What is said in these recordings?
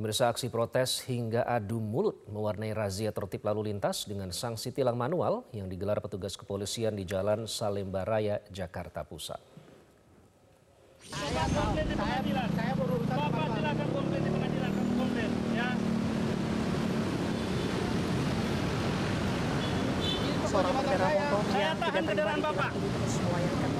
Pemirsa aksi protes hingga adu mulut mewarnai razia tertib lalu lintas dengan sanksi tilang manual yang digelar petugas kepolisian di Jalan Salemba Raya, Jakarta Pusat. Saya komplain di pengadilan. Saya berurusan Bapak silakan komplain di pengadilan, kamu komplain ya. Seorang pengendara motor Saya yang tidak terima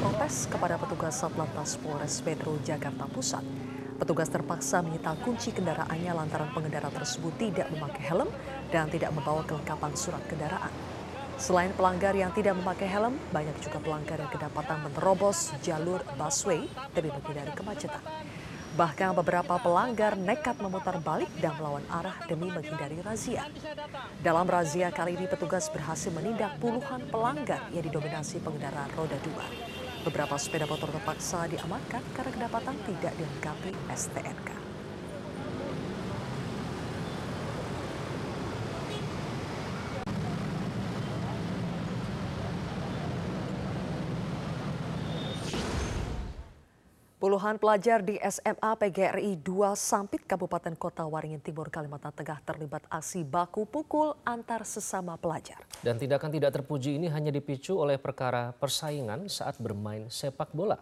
protes kepada petugas Satlantas Polres Metro Jakarta Pusat. Petugas terpaksa menyita kunci kendaraannya lantaran pengendara tersebut tidak memakai helm dan tidak membawa kelengkapan surat kendaraan. Selain pelanggar yang tidak memakai helm, banyak juga pelanggar yang kedapatan menerobos jalur busway demi menghindari kemacetan. Bahkan beberapa pelanggar nekat memutar balik dan melawan arah demi menghindari razia. Dalam razia kali ini petugas berhasil menindak puluhan pelanggar yang didominasi pengendara roda dua. Beberapa sepeda motor terpaksa diamankan karena kedapatan tidak dilengkapi STNK. Puluhan pelajar di SMA PGRI 2 Sampit Kabupaten Kota Waringin Timur Kalimantan Tengah terlibat aksi baku pukul antar sesama pelajar. Dan tindakan tidak terpuji ini hanya dipicu oleh perkara persaingan saat bermain sepak bola.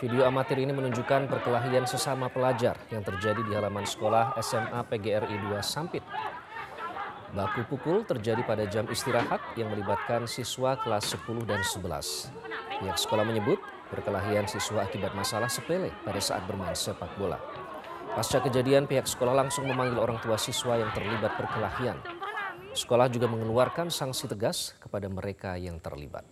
Video amatir ini menunjukkan perkelahian sesama pelajar yang terjadi di halaman sekolah SMA PGRI 2 Sampit. Baku pukul terjadi pada jam istirahat yang melibatkan siswa kelas 10 dan 11. Pihak sekolah menyebut perkelahian siswa akibat masalah sepele pada saat bermain sepak bola. Pasca kejadian, pihak sekolah langsung memanggil orang tua siswa yang terlibat perkelahian. Sekolah juga mengeluarkan sanksi tegas kepada mereka yang terlibat.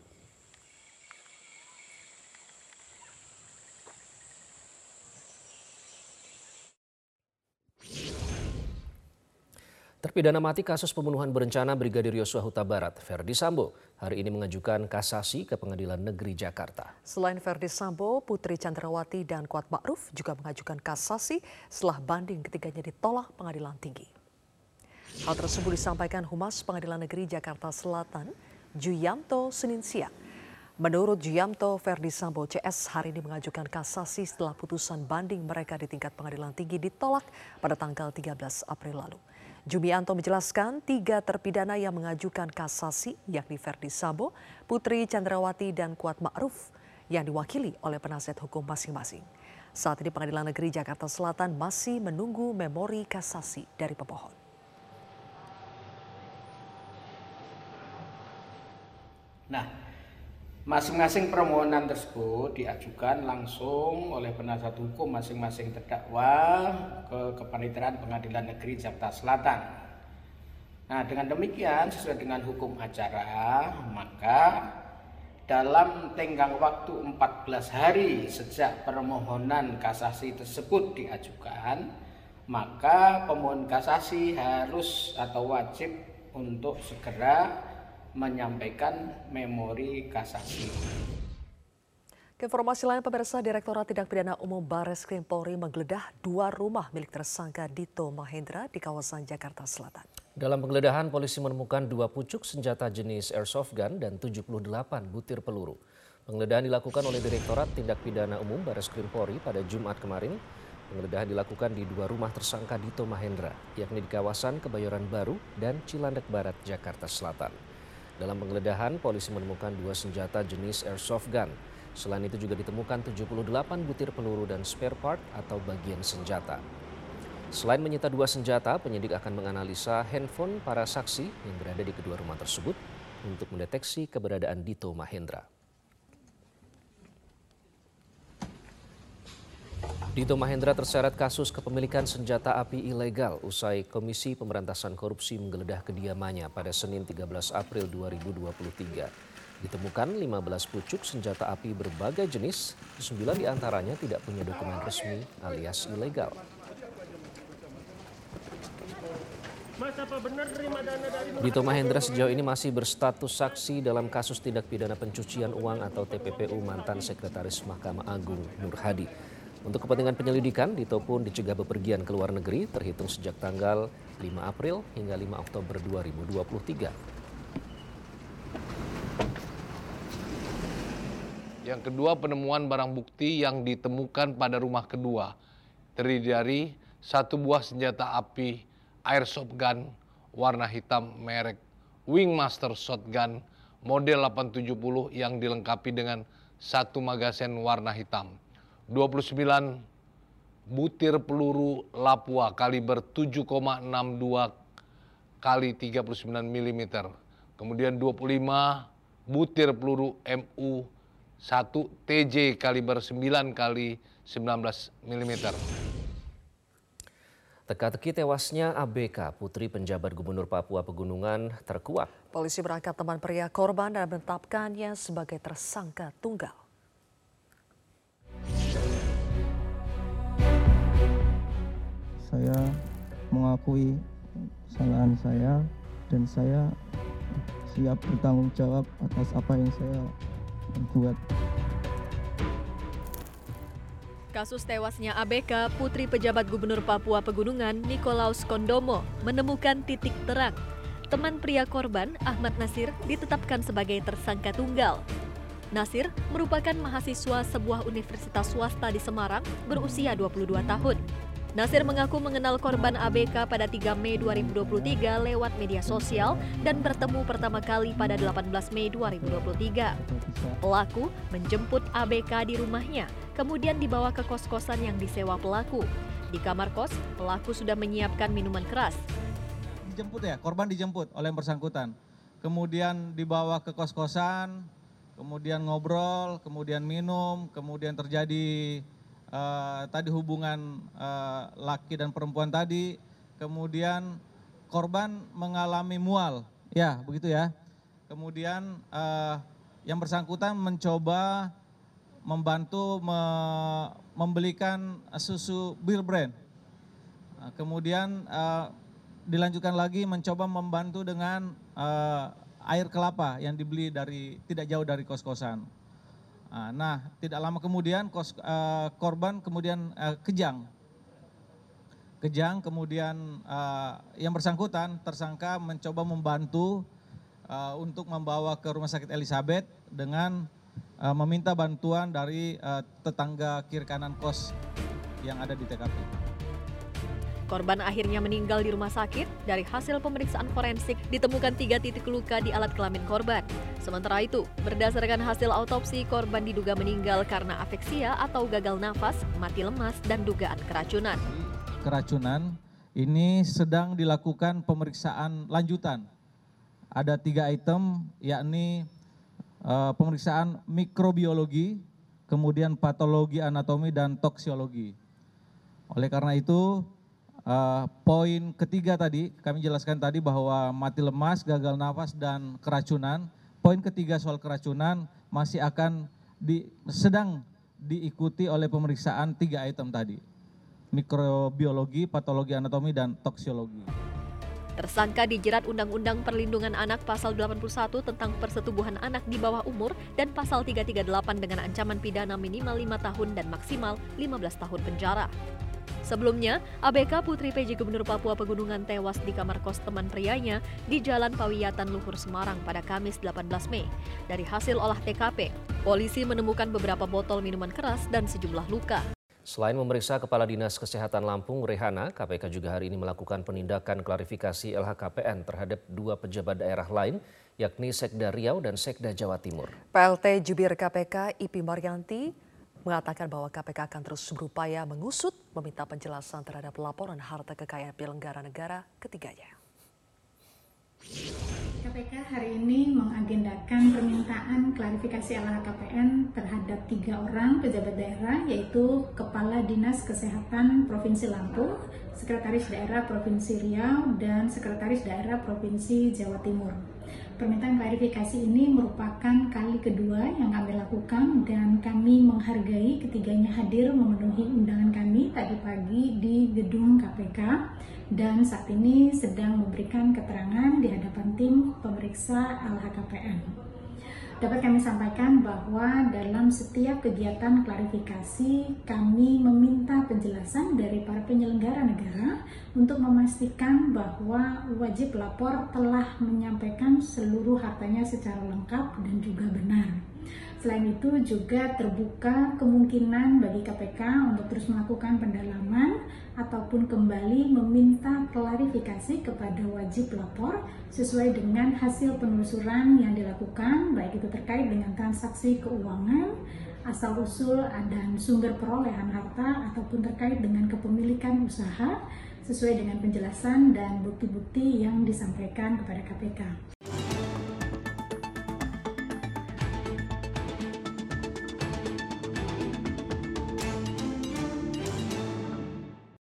Terpidana mati kasus pembunuhan berencana Brigadir Yosua Huta Barat, Verdi Sambo, hari ini mengajukan kasasi ke Pengadilan Negeri Jakarta. Selain Verdi Sambo, Putri Chandrawati dan Kuat Ma'ruf juga mengajukan kasasi setelah banding ketiganya ditolak pengadilan tinggi. Hal tersebut disampaikan Humas Pengadilan Negeri Jakarta Selatan, Juyamto, Senin siang. Menurut Juyamto, Verdi Sambo CS hari ini mengajukan kasasi setelah putusan banding mereka di tingkat pengadilan tinggi ditolak pada tanggal 13 April lalu. Jumianto menjelaskan tiga terpidana yang mengajukan kasasi yakni Verdi Sambo, Putri Chandrawati, dan Kuat Ma'ruf yang diwakili oleh penasihat hukum masing-masing. Saat ini Pengadilan Negeri Jakarta Selatan masih menunggu memori kasasi dari pemohon. Nah, masing-masing permohonan tersebut diajukan langsung oleh penasihat hukum masing-masing terdakwa ke Kepanitiaan Pengadilan Negeri Jakarta Selatan. Nah, dengan demikian sesuai dengan hukum acara, maka dalam tenggang waktu 14 hari sejak permohonan kasasi tersebut diajukan, maka pemohon kasasi harus atau wajib untuk segera menyampaikan memori kasasi. Informasi lain pemirsa Direktorat Tindak Pidana Umum Bares Krim Polri menggeledah dua rumah milik tersangka Dito Mahendra di kawasan Jakarta Selatan. Dalam penggeledahan, polisi menemukan dua pucuk senjata jenis airsoft gun dan 78 butir peluru. Penggeledahan dilakukan oleh Direktorat Tindak Pidana Umum Bares Krim Polri pada Jumat kemarin. Penggeledahan dilakukan di dua rumah tersangka Dito Mahendra, yakni di kawasan Kebayoran Baru dan Cilandak Barat, Jakarta Selatan. Dalam penggeledahan, polisi menemukan dua senjata jenis airsoft gun. Selain itu juga ditemukan 78 butir peluru dan spare part atau bagian senjata. Selain menyita dua senjata, penyidik akan menganalisa handphone para saksi yang berada di kedua rumah tersebut untuk mendeteksi keberadaan Dito Mahendra. Dito Mahendra terseret kasus kepemilikan senjata api ilegal usai Komisi Pemberantasan Korupsi menggeledah kediamannya pada Senin 13 April 2023. Ditemukan 15 pucuk senjata api berbagai jenis, 9 di antaranya tidak punya dokumen resmi alias ilegal. Dito Mahendra sejauh ini masih berstatus saksi dalam kasus tindak pidana pencucian uang atau TPPU mantan Sekretaris Mahkamah Agung Nur Hadi. Untuk kepentingan penyelidikan, Dito pun dicegah bepergian ke luar negeri terhitung sejak tanggal 5 April hingga 5 Oktober 2023. Ya Yang kedua penemuan barang bukti yang ditemukan pada rumah kedua terdiri dari satu buah senjata api airsoft gun warna hitam merek Wingmaster Shotgun model 870 yang dilengkapi dengan satu magazen warna hitam. 29 butir peluru Lapua kaliber 7,62 kali 39 mm. Kemudian 25 butir peluru MU 1 TJ kaliber 9 kali 19 mm. Teka-teki tewasnya ABK, putri penjabat gubernur Papua Pegunungan, terkuak. Polisi berangkat teman pria korban dan menetapkannya sebagai tersangka tunggal. Saya mengakui kesalahan saya dan saya siap bertanggung jawab atas apa yang saya buat. Kasus tewasnya ABK, Putri Pejabat Gubernur Papua Pegunungan, Nikolaus Kondomo, menemukan titik terang. Teman pria korban, Ahmad Nasir, ditetapkan sebagai tersangka tunggal. Nasir merupakan mahasiswa sebuah universitas swasta di Semarang berusia 22 tahun. Nasir mengaku mengenal korban ABK pada 3 Mei 2023 lewat media sosial dan bertemu pertama kali pada 18 Mei 2023. Pelaku menjemput ABK di rumahnya, kemudian dibawa ke kos-kosan yang disewa pelaku. Di kamar kos, pelaku sudah menyiapkan minuman keras. Dijemput ya, korban dijemput oleh yang bersangkutan. Kemudian dibawa ke kos-kosan, kemudian ngobrol, kemudian minum, kemudian terjadi uh, tadi hubungan uh, laki dan perempuan tadi, kemudian korban mengalami mual, ya begitu ya. Kemudian uh, yang bersangkutan mencoba membantu me membelikan susu bir brand. Uh, kemudian uh, dilanjutkan lagi mencoba membantu dengan uh, air kelapa yang dibeli dari tidak jauh dari kos-kosan. Nah, tidak lama kemudian kos, uh, korban kemudian uh, kejang. Kejang kemudian uh, yang bersangkutan tersangka mencoba membantu uh, untuk membawa ke rumah sakit Elizabeth dengan uh, meminta bantuan dari uh, tetangga kiri kanan kos yang ada di TKP. Korban akhirnya meninggal di rumah sakit. Dari hasil pemeriksaan forensik ditemukan tiga titik luka di alat kelamin korban. Sementara itu, berdasarkan hasil autopsi, korban diduga meninggal karena afeksia atau gagal nafas, mati lemas, dan dugaan keracunan. Keracunan ini sedang dilakukan pemeriksaan lanjutan. Ada tiga item, yakni uh, pemeriksaan mikrobiologi, kemudian patologi anatomi, dan toksiologi. Oleh karena itu, poin ketiga tadi kami jelaskan tadi bahwa mati lemas, gagal nafas dan keracunan. Poin ketiga soal keracunan masih akan di, sedang diikuti oleh pemeriksaan tiga item tadi. Mikrobiologi, patologi anatomi dan toksiologi. Tersangka dijerat Undang-Undang Perlindungan Anak Pasal 81 tentang persetubuhan anak di bawah umur dan Pasal 338 dengan ancaman pidana minimal 5 tahun dan maksimal 15 tahun penjara. Sebelumnya, ABK Putri PJ Gubernur Papua Pegunungan tewas di kamar kos teman prianya di Jalan Pawiyatan Luhur Semarang pada Kamis 18 Mei. Dari hasil olah TKP, polisi menemukan beberapa botol minuman keras dan sejumlah luka. Selain memeriksa Kepala Dinas Kesehatan Lampung, Rehana, KPK juga hari ini melakukan penindakan klarifikasi LHKPN terhadap dua pejabat daerah lain, yakni Sekda Riau dan Sekda Jawa Timur. PLT Jubir KPK Ipi Maryanti mengatakan bahwa KPK akan terus berupaya mengusut meminta penjelasan terhadap laporan harta kekayaan penyelenggara negara ketiganya. KPK hari ini mengagendakan permintaan klarifikasi LHKPN terhadap tiga orang pejabat daerah yaitu Kepala Dinas Kesehatan Provinsi Lampung, Sekretaris Daerah Provinsi Riau, dan Sekretaris Daerah Provinsi Jawa Timur. Permintaan klarifikasi ini merupakan kali kedua yang kami lakukan dan kami menghargai ketiganya hadir memenuhi undangan kami tadi pagi di gedung KPK dan saat ini sedang memberikan keterangan di hadapan tim pemeriksa LHKPN. Dapat kami sampaikan bahwa dalam setiap kegiatan klarifikasi kami meminta penjelasan dari para penyelenggara negara untuk memastikan bahwa wajib lapor telah menyampaikan seluruh hartanya secara lengkap dan juga benar. Selain itu juga terbuka kemungkinan bagi KPK untuk terus melakukan pendalaman ataupun kembali meminta klarifikasi kepada wajib lapor sesuai dengan hasil penelusuran yang dilakukan baik itu terkait dengan transaksi keuangan, asal-usul dan sumber perolehan harta ataupun terkait dengan kepemilikan usaha sesuai dengan penjelasan dan bukti-bukti yang disampaikan kepada KPK.